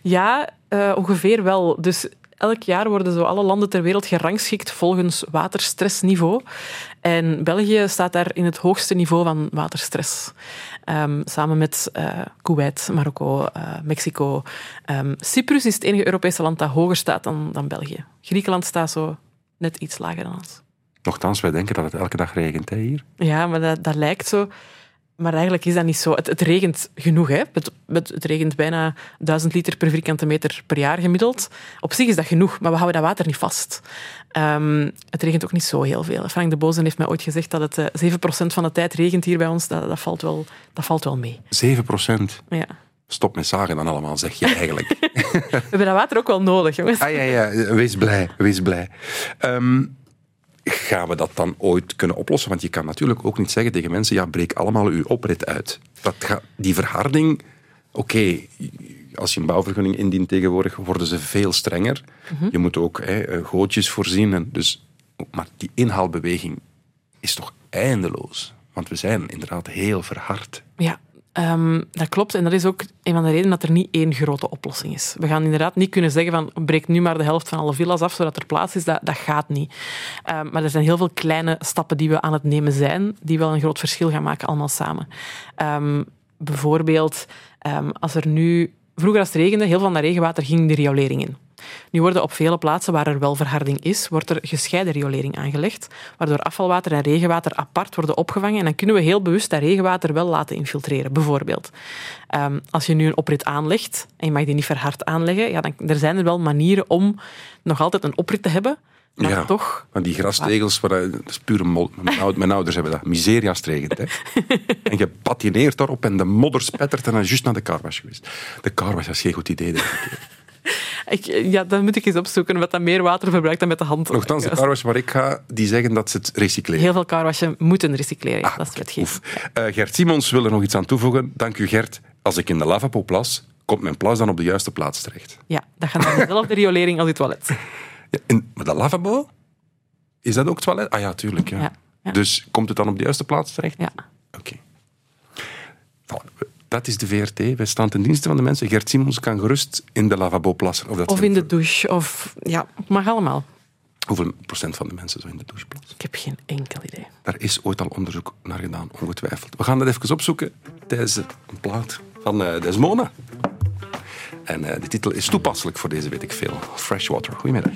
S4: Ja, eh, ongeveer wel. Dus elk jaar worden zo alle landen ter wereld gerangschikt volgens waterstressniveau. En België staat daar in het hoogste niveau van waterstress. Ehm, samen met eh Kuwait, Marokko, eh, Mexico. Ehm, Cyprus is het enige Europese land dat hoger staat dan, dan België. Griekenland staat zo net iets lager dan ons.
S3: Nochtans, wij denken dat het elke dag regent hè, hier.
S4: Ja, maar dat, dat lijkt zo. Maar eigenlijk is dat niet zo. Het, het regent genoeg. Hè? Het, het, het regent bijna 1000 liter per vierkante meter per jaar gemiddeld. Op zich is dat genoeg, maar we houden dat water niet vast. Ehm, het regent ook niet zo heel veel. Frank de Bozen heeft mij ooit gezegd dat het eh, 7% van de tijd regent hier bij ons. Dat, dat, valt, wel, dat valt wel mee.
S3: 7 procent.
S4: Ja.
S3: Stop met zagen dan allemaal, zeg je eigenlijk.
S4: We hebben dat water ook wel nodig, jongens.
S3: ah ja, ja, wees blij, wees blij. Ehm, gaan we dat dan ooit kunnen oplossen? Want je kan natuurlijk ook niet zeggen tegen mensen, ja, breek allemaal uw oprit uit. Dat gaat, die verharding, oké, als je een bouwvergunning indient tegenwoordig, worden ze veel strenger. Je moet ook hè, eh, gootjes voorzien. En dus, maar die inhaalbeweging is toch eindeloos? Want we zijn inderdaad heel verhard.
S4: Ja, ehm, dat klopt. En dat is ook een van de redenen dat er niet één grote oplossing is. We gaan inderdaad niet kunnen zeggen van breek nu maar de helft van alle villa's af zodat er plaats is. Dat, dat gaat niet. Ehm, maar er zijn heel veel kleine stappen die we aan het nemen zijn, die wel een groot verschil gaan maken allemaal samen. Ehm, bijvoorbeeld, als er nu... Vroeger als het regende, heel veel van dat regenwater ging de riolering in. Nu worden op vele plaatsen waar er wel verharding is, wordt er gescheiden riolering aangelegd, waardoor afvalwater en regenwater apart worden opgevangen. En dan kunnen we heel bewust dat regenwater wel laten infiltreren. Bijvoorbeeld, ehm, als je nu een oprit aanlegt en je mag die niet verhard aanleggen, ja, dan er zijn er wel manieren om nog altijd een oprit te hebben, maar
S3: Ja.
S4: toch
S3: Maar die grastegels, waar, dat is pure mol. Mijn, oud- mijn ouders hebben dat. Miseria als het regent. Hè. en je patineert daarop en de modder spettert en dan is juist naar de carwash geweest. De carwash is geen goed idee. denk ik.
S4: Ik, ja, dan moet ik eens opzoeken wat dat meer water verbruikt dan met de hand.
S3: Nochtans, de carwash waar ik ga, die zeggen dat ze het recycleren.
S4: Heel veel carwashen moeten recycleren.
S3: Ah,
S4: dat is wetgeving.
S3: Eh, Gert Simons wil er nog iets aan toevoegen. Dank u, Gert. Als ik in de lavabo plas, komt mijn plas dan op de juiste plaats terecht.
S4: Ja, dat gaat naar dezelfde riolering als het toilet.
S3: Ja, en, maar dat lavabo, is dat ook toilet? Ah ja, tuurlijk. Ja. Dus komt het dan op de juiste plaats terecht?
S4: Ja.
S3: Oké. Voilà. Dat is de VRT. Wij staan ten dienste van de mensen. Gert Simons kan gerust in de lavabo plassen. Of, dat
S4: Of in de douche. Of, ja, mag allemaal.
S3: Hoeveel procent van de mensen zo in de douche plassen?
S4: Ik heb geen enkel idee.
S3: Daar is ooit al onderzoek naar gedaan, ongetwijfeld. We gaan dat even opzoeken tijdens een plaat van eh, Desmona. En eh, de titel is toepasselijk voor deze, weet ik veel. Freshwater. Goedemiddag.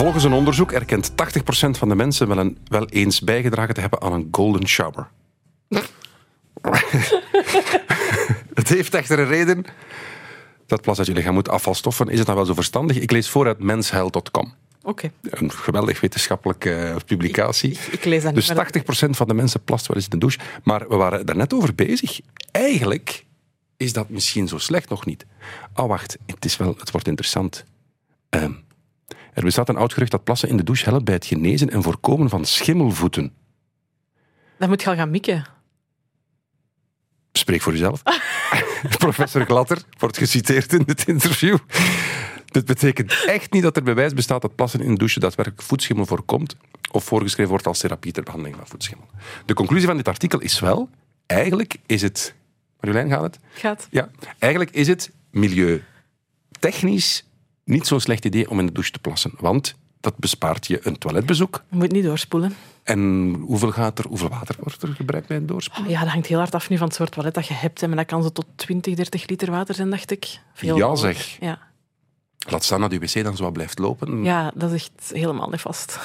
S3: Volgens een onderzoek erkent 80% van de mensen wel, een, wel eens bijgedragen te hebben aan een golden shower. het heeft echter een reden. Dat plas uit je lichaam moet afvalstoffen. Is het nou wel zo verstandig? Ik lees voor uit mensheil.com. Een geweldig wetenschappelijke eh, publicatie.
S4: Ik, ik lees dat.
S3: Dus
S4: maar dat-
S3: 80% van de mensen plast wel eens in de douche. Maar we waren daar net over bezig. Eigenlijk is dat misschien zo slecht nog niet. Oh, wacht. Het, is wel, het wordt interessant. Ehm, er bestaat een oud gerucht dat plassen in de douche helpt bij het genezen en voorkomen van schimmelvoeten.
S4: Dan moet je al gaan mikken.
S3: Spreek voor uzelf. Professor Glatter wordt geciteerd in dit interview. Dit betekent echt niet dat er bewijs bestaat dat plassen in de douche daadwerkelijk voetschimmel voorkomt of voorgeschreven wordt als therapie ter behandeling van voetschimmel. De conclusie van dit artikel is wel, eigenlijk is het... Marjolein, gaat het?
S4: Gaat.
S3: Ja, eigenlijk is het milieutechnisch niet zo'n slecht idee om in de douche te plassen, want dat bespaart je een toiletbezoek.
S4: Je moet niet doorspoelen.
S3: En hoeveel, gaat er, hoeveel water wordt er gebruikt bij een doorspoelen?
S4: Ja, dat hangt heel hard af nu van het soort toilet dat je hebt. hè, Maar dat kan zo tot 20, 30 liter water zijn, dacht ik. Veel
S3: Ja, zeg.
S4: Ja.
S3: Laat staan dat je wc dan zo wat blijft lopen.
S4: ja, dat is echt helemaal niet vast.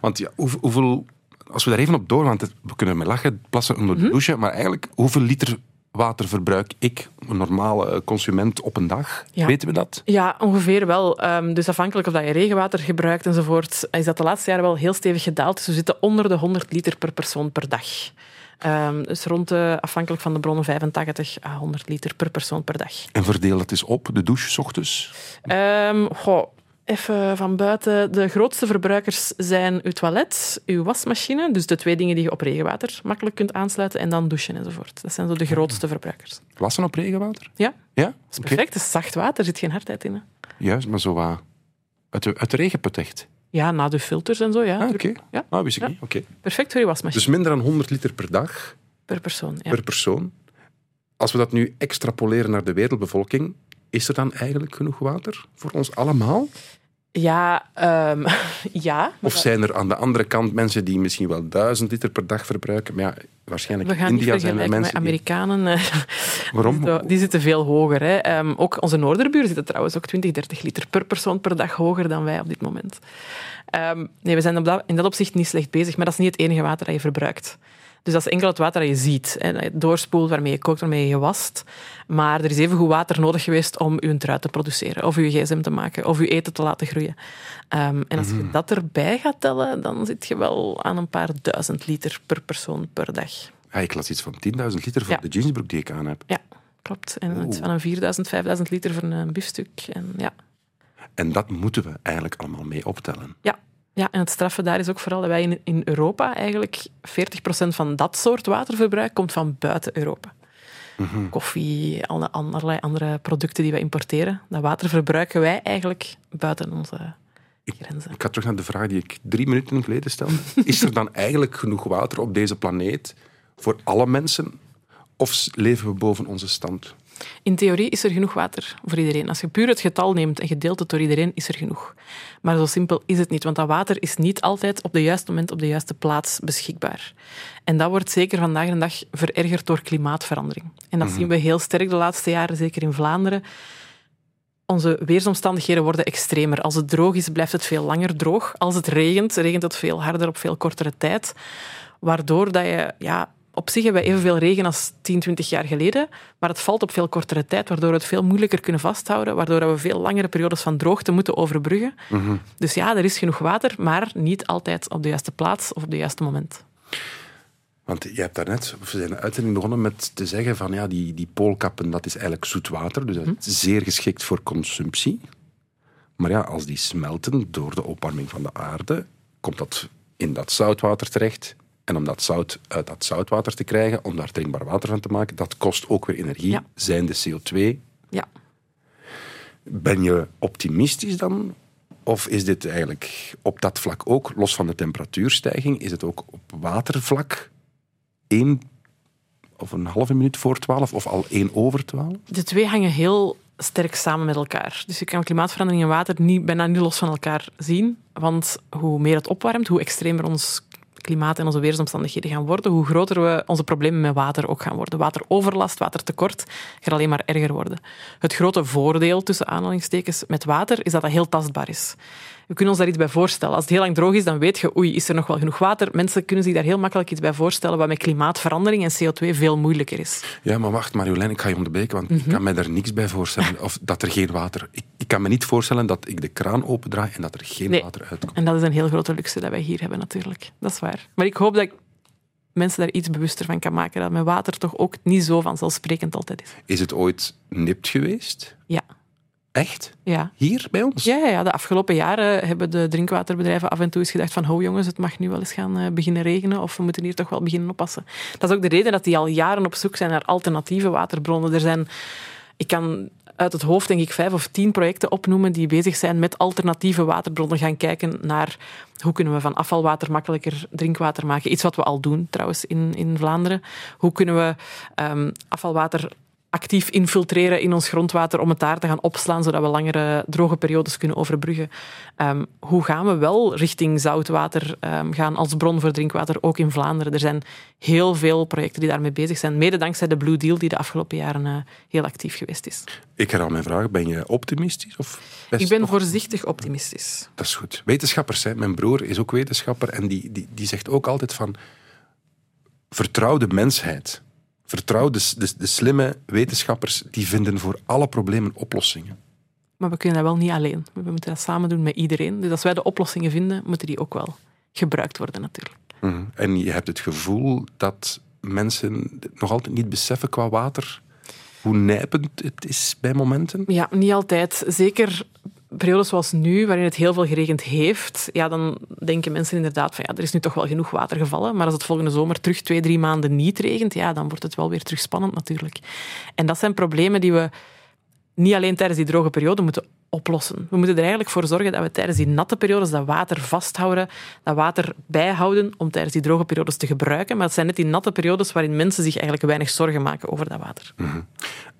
S3: Want ja, hoe- hoeveel, als we daar even op door, want het- we kunnen met lachen plassen onder
S4: Mhm.
S3: de douche, maar eigenlijk hoeveel liter water verbruik ik, een normale consument, op een dag?
S4: Ja.
S3: Weten we dat?
S4: Ja, ongeveer wel. Ehm, dus afhankelijk of dat je regenwater gebruikt enzovoort, is dat de laatste jaren wel heel stevig gedaald. Dus we zitten onder de 100 liter per persoon per dag. Ehm, dus rond de, afhankelijk van de bronnen, 85 à 100 liter per persoon per dag.
S3: En verdeel dat eens op, de douche, s ochtends.
S4: Ehm, goh, even van buiten. De grootste verbruikers zijn uw toilet, uw wasmachine, dus de twee dingen die je op regenwater makkelijk kunt aansluiten, en dan douchen enzovoort. Dat zijn zo de grootste verbruikers.
S3: Wassen op regenwater?
S4: Ja,
S3: Ja?
S4: dat is perfect. Het is zacht water, er zit geen hardheid in. Hè.
S3: Juist, maar zo wat uit de, uit de regenput echt.
S4: Ja, na de filters en zo, ja.
S3: Ah, oké.
S4: Ja.
S3: Ah, wist ik
S4: Ja.
S3: niet. Oké.
S4: Perfect voor je wasmachine.
S3: Dus minder dan 100 liter per dag
S4: per persoon, ja.
S3: per persoon. Als we dat nu extrapoleren naar de wereldbevolking, is er dan eigenlijk genoeg water voor ons allemaal?
S4: Ja, ehm, ja.
S3: Of zijn er aan de andere kant mensen die misschien wel duizend liter per dag verbruiken? Maar ja, waarschijnlijk
S4: We
S3: in
S4: niet
S3: India zijn er
S4: met
S3: mensen die...
S4: Amerikanen. eh,
S3: Waarom?
S4: Die, die zitten veel hoger. Hè. Ehm, ook onze noorderbuur zitten trouwens ook 20, 30 liter per persoon per dag hoger dan wij op dit moment. Ehm, nee, we zijn op dat, in dat opzicht niet slecht bezig, maar dat is niet het enige water dat je verbruikt. Dus dat is enkel het water dat je ziet. Hè, je doorspoelt, waarmee je kookt, waarmee je wast. Maar er is even goed water nodig geweest om je trui te produceren, of je gsm te maken, of je eten te laten groeien. Ehm, en als je dat erbij gaat tellen, dan zit je wel aan een paar duizend liter per persoon per dag.
S3: Ah, ik las iets van 10.000 liter voor
S4: Ja.
S3: de jeansbroek die ik aan heb.
S4: Ja, klopt. En
S3: Oeh.
S4: iets van een 4000, 5000 liter voor een biefstuk. En ja.
S3: En dat moeten we eigenlijk allemaal mee optellen.
S4: Ja. Ja, en het straffe daar is ook vooral dat wij in, in Europa eigenlijk 40% van dat soort waterverbruik komt van buiten Europa. Koffie, alle, allerlei andere producten die wij importeren. Dat water verbruiken wij eigenlijk buiten onze grenzen.
S3: Ik ga terug naar de vraag die ik drie minuten geleden stelde. Is er dan eigenlijk genoeg water op deze planeet voor alle mensen? Of leven we boven onze stand?
S4: In theorie is er genoeg water voor iedereen. Als je puur het getal neemt en je deelt het door iedereen, is er genoeg. Maar zo simpel is het niet, want dat water is niet altijd op de juiste moment op de juiste plaats beschikbaar. En dat wordt zeker vandaag de dag verergerd door klimaatverandering. En dat zien we heel sterk de laatste jaren, zeker in Vlaanderen. Onze weersomstandigheden worden extremer. Als het droog is, blijft het veel langer droog. Als het regent, regent het veel harder op veel kortere tijd. Waardoor dat je... Ja, op zich hebben we evenveel regen als 10, 20 jaar geleden, maar het valt op veel kortere tijd, waardoor we het veel moeilijker kunnen vasthouden, waardoor we veel langere periodes van droogte moeten overbruggen. Dus ja, er is genoeg water, maar niet altijd op de juiste plaats of op het juiste moment.
S3: Want je hebt daarnet, we zijn de uitzending begonnen met te zeggen van ja, die, die poolkappen, dat is eigenlijk zoet water, dus dat is zeer geschikt voor consumptie. Maar ja, als die smelten door de opwarming van de aarde, komt dat in dat zoutwater terecht. En om dat zout uit dat zoutwater te krijgen, om daar drinkbaar water van te maken, dat kost ook weer energie,
S4: Ja.
S3: zijn de CO2.
S4: Ja.
S3: Ben je optimistisch dan? Of is dit eigenlijk op dat vlak ook, los van de temperatuurstijging, is het ook op watervlak één of een halve minuut voor twaalf of al één over twaalf?
S4: De twee hangen heel sterk samen met elkaar. Dus je kan klimaatverandering en water niet, bijna niet los van elkaar zien. Want hoe meer het opwarmt, hoe extremer ons klimaat en onze weersomstandigheden gaan worden, hoe groter we onze problemen met water ook gaan worden. Wateroverlast, watertekort gaat alleen maar erger worden. Het grote voordeel, tussen aanhalingstekens, met water is dat dat heel tastbaar is. We kunnen ons daar iets bij voorstellen. Als het heel lang droog is, dan weet je, oei, is er nog wel genoeg water? Mensen kunnen zich daar heel makkelijk iets bij voorstellen, wat met klimaatverandering en CO2 veel moeilijker is.
S3: Ja, maar wacht, Marjolein, ik ga je onderbreken, want ik kan me daar niks bij voorstellen. Of dat er geen water... Ik, ik kan me niet voorstellen dat ik de kraan opendraai en dat er geen
S4: Nee.
S3: water uitkomt.
S4: En dat is een heel grote luxe dat wij hier hebben, natuurlijk. Dat is waar. Maar ik hoop dat ik mensen daar iets bewuster van kan maken. Dat met water toch ook niet zo vanzelfsprekend altijd is.
S3: Is het ooit nipt geweest?
S4: Ja.
S3: Echt?
S4: Ja.
S3: Hier bij ons?
S4: Ja, ja, de afgelopen jaren hebben de drinkwaterbedrijven af en toe eens gedacht van ho jongens, het mag nu wel eens gaan eh, beginnen regenen of we moeten hier toch wel beginnen oppassen. Dat is ook de reden dat die al jaren op zoek zijn naar alternatieve waterbronnen. Er zijn, ik kan uit het hoofd denk ik vijf of tien projecten opnoemen die bezig zijn met alternatieve waterbronnen. Gaan kijken naar hoe kunnen we van afvalwater makkelijker drinkwater maken. Iets wat we al doen trouwens in, in Vlaanderen. Hoe kunnen we ehm, afvalwater actief infiltreren in ons grondwater om het daar te gaan opslaan, zodat we langere droge periodes kunnen overbruggen. Ehm, hoe gaan we wel richting zoutwater ehm, gaan als bron voor drinkwater, ook in Vlaanderen? Er zijn heel veel projecten die daarmee bezig zijn, mede dankzij de Blue Deal die de afgelopen jaren eh, heel actief geweest is.
S3: Ik herhaal mijn vraag. Ben je optimistisch? Of best
S4: Ik ben voorzichtig optimistisch.
S3: Dat is goed. Wetenschappers, hè. mijn broer is ook wetenschapper en die, die, die zegt ook altijd van vertrouw de mensheid. Vertrouw de, de, de slimme wetenschappers, die vinden voor alle problemen oplossingen.
S4: Maar we kunnen dat wel niet alleen. We moeten dat samen doen met iedereen. Dus als wij de oplossingen vinden, moeten die ook wel gebruikt worden natuurlijk.
S3: Mhm. En je hebt het gevoel dat mensen nog altijd niet beseffen qua water hoe nijpend het is bij momenten.
S4: Ja, niet altijd. Zeker periodes zoals nu, waarin het heel veel geregend heeft, ja, dan denken mensen inderdaad van ja, er is nu toch wel genoeg water gevallen. Maar als het volgende zomer terug twee, drie maanden niet regent, ja, dan wordt het wel weer terug spannend natuurlijk. En dat zijn problemen die we niet alleen tijdens die droge periode moeten oplossen. We moeten er eigenlijk voor zorgen dat we tijdens die natte periodes dat water vasthouden, dat water bijhouden om tijdens die droge periodes te gebruiken. Maar het zijn net die natte periodes waarin mensen zich eigenlijk weinig zorgen maken over dat water.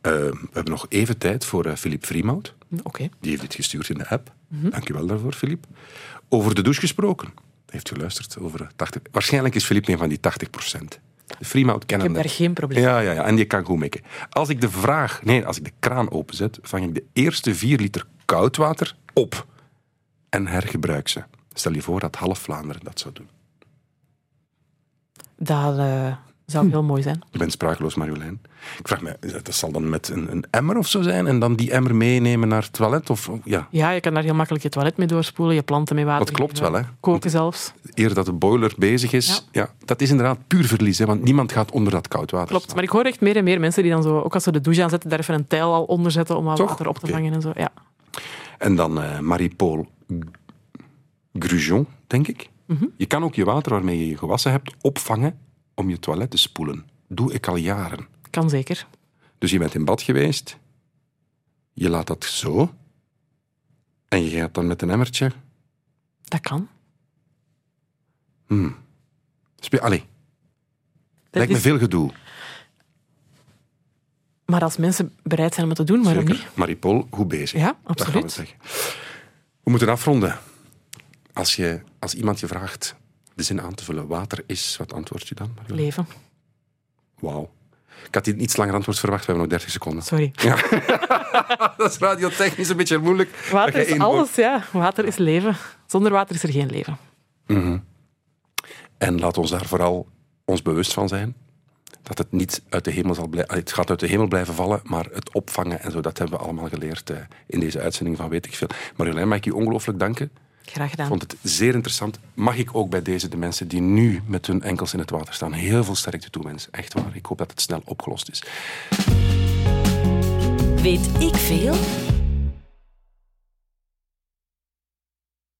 S3: Eh, we hebben nog even tijd voor eh, Philippe Vriemhout.
S4: Oké.
S3: Die heeft dit gestuurd in de app. Dank je wel daarvoor, Philippe. Over de douche gesproken. Hij heeft geluisterd over eh, 80... Waarschijnlijk is Philippe een van die 80 procent. Freemout
S4: Ik
S3: kennen
S4: heb
S3: dat.
S4: daar geen probleem
S3: Ja, ja, ja, en die kan goed mikken. Als ik de vraag... Nee, als ik de kraan openzet, vang ik de eerste vier liter koud water op. En hergebruik ze. Stel je voor dat half Vlaanderen dat zou doen.
S4: Dat eh, zou heel mooi zijn.
S3: Ik ben sprakeloos, Marjolein. Ik vraag me, dat zal dan met een, een emmer of zo zijn en dan die emmer meenemen naar het toilet? Of, ja,
S4: Ja, je kan daar heel makkelijk je toilet mee doorspoelen, je planten mee water
S3: Dat klopt wel, hè.
S4: Koken zelfs.
S3: eer dat de boiler bezig is. Ja. dat is inderdaad puur verlies, hè, want niemand gaat onder dat koud water
S4: Klopt.
S3: staan.
S4: Maar ik hoor echt meer en meer mensen die dan zo, ook als ze de douche aanzetten, daar even een tijl al onder zetten om wat water op te vangen en zo. Ja.
S3: En dan eh Marie-Paul Grujon, denk ik.
S4: Mhm.
S3: Je kan ook je water waarmee je je gewassen hebt opvangen om je toilet te spoelen. Doe ik al jaren.
S4: Kan zeker.
S3: Dus je bent in bad geweest, je laat dat zo, en je gaat dan met een emmertje.
S4: Dat kan.
S3: Spe Allee,
S4: Dat
S3: lijkt me veel gedoe.
S4: Maar als mensen bereid zijn om het te doen, waarom niet?
S3: Zeker. Marie-Paul, goed bezig.
S4: Ja,
S3: Dat gaan we
S4: absoluut.
S3: zeggen. We moeten afronden. Als, je, als iemand je vraagt de zin aan te vullen, water is, wat antwoord je dan? Marjolein?
S4: Leven.
S3: Wauw. Ik had iets langer antwoord verwacht, we hebben nog 30 seconden.
S4: Sorry.
S3: Dat is radiotechnisch een beetje moeilijk.
S4: Water is alles, ja. Water is leven. Zonder water is er geen leven.
S3: En laat ons daar vooral ons bewust van zijn. Dat het niet uit de hemel zal blijven... Het gaat uit de hemel blijven vallen, maar het opvangen en zo, dat hebben we allemaal geleerd eh, in deze uitzending van Weet ik Veel. Marjolein, mag ik je ongelooflijk danken.
S4: Graag
S3: Ik
S4: gedaan.
S3: vond het zeer interessant. Mag ik ook bij deze de mensen die nu met hun enkels in het water staan heel veel sterkte toewensen. Echt waar. Ik hoop dat het snel opgelost is.
S1: Weet ik veel?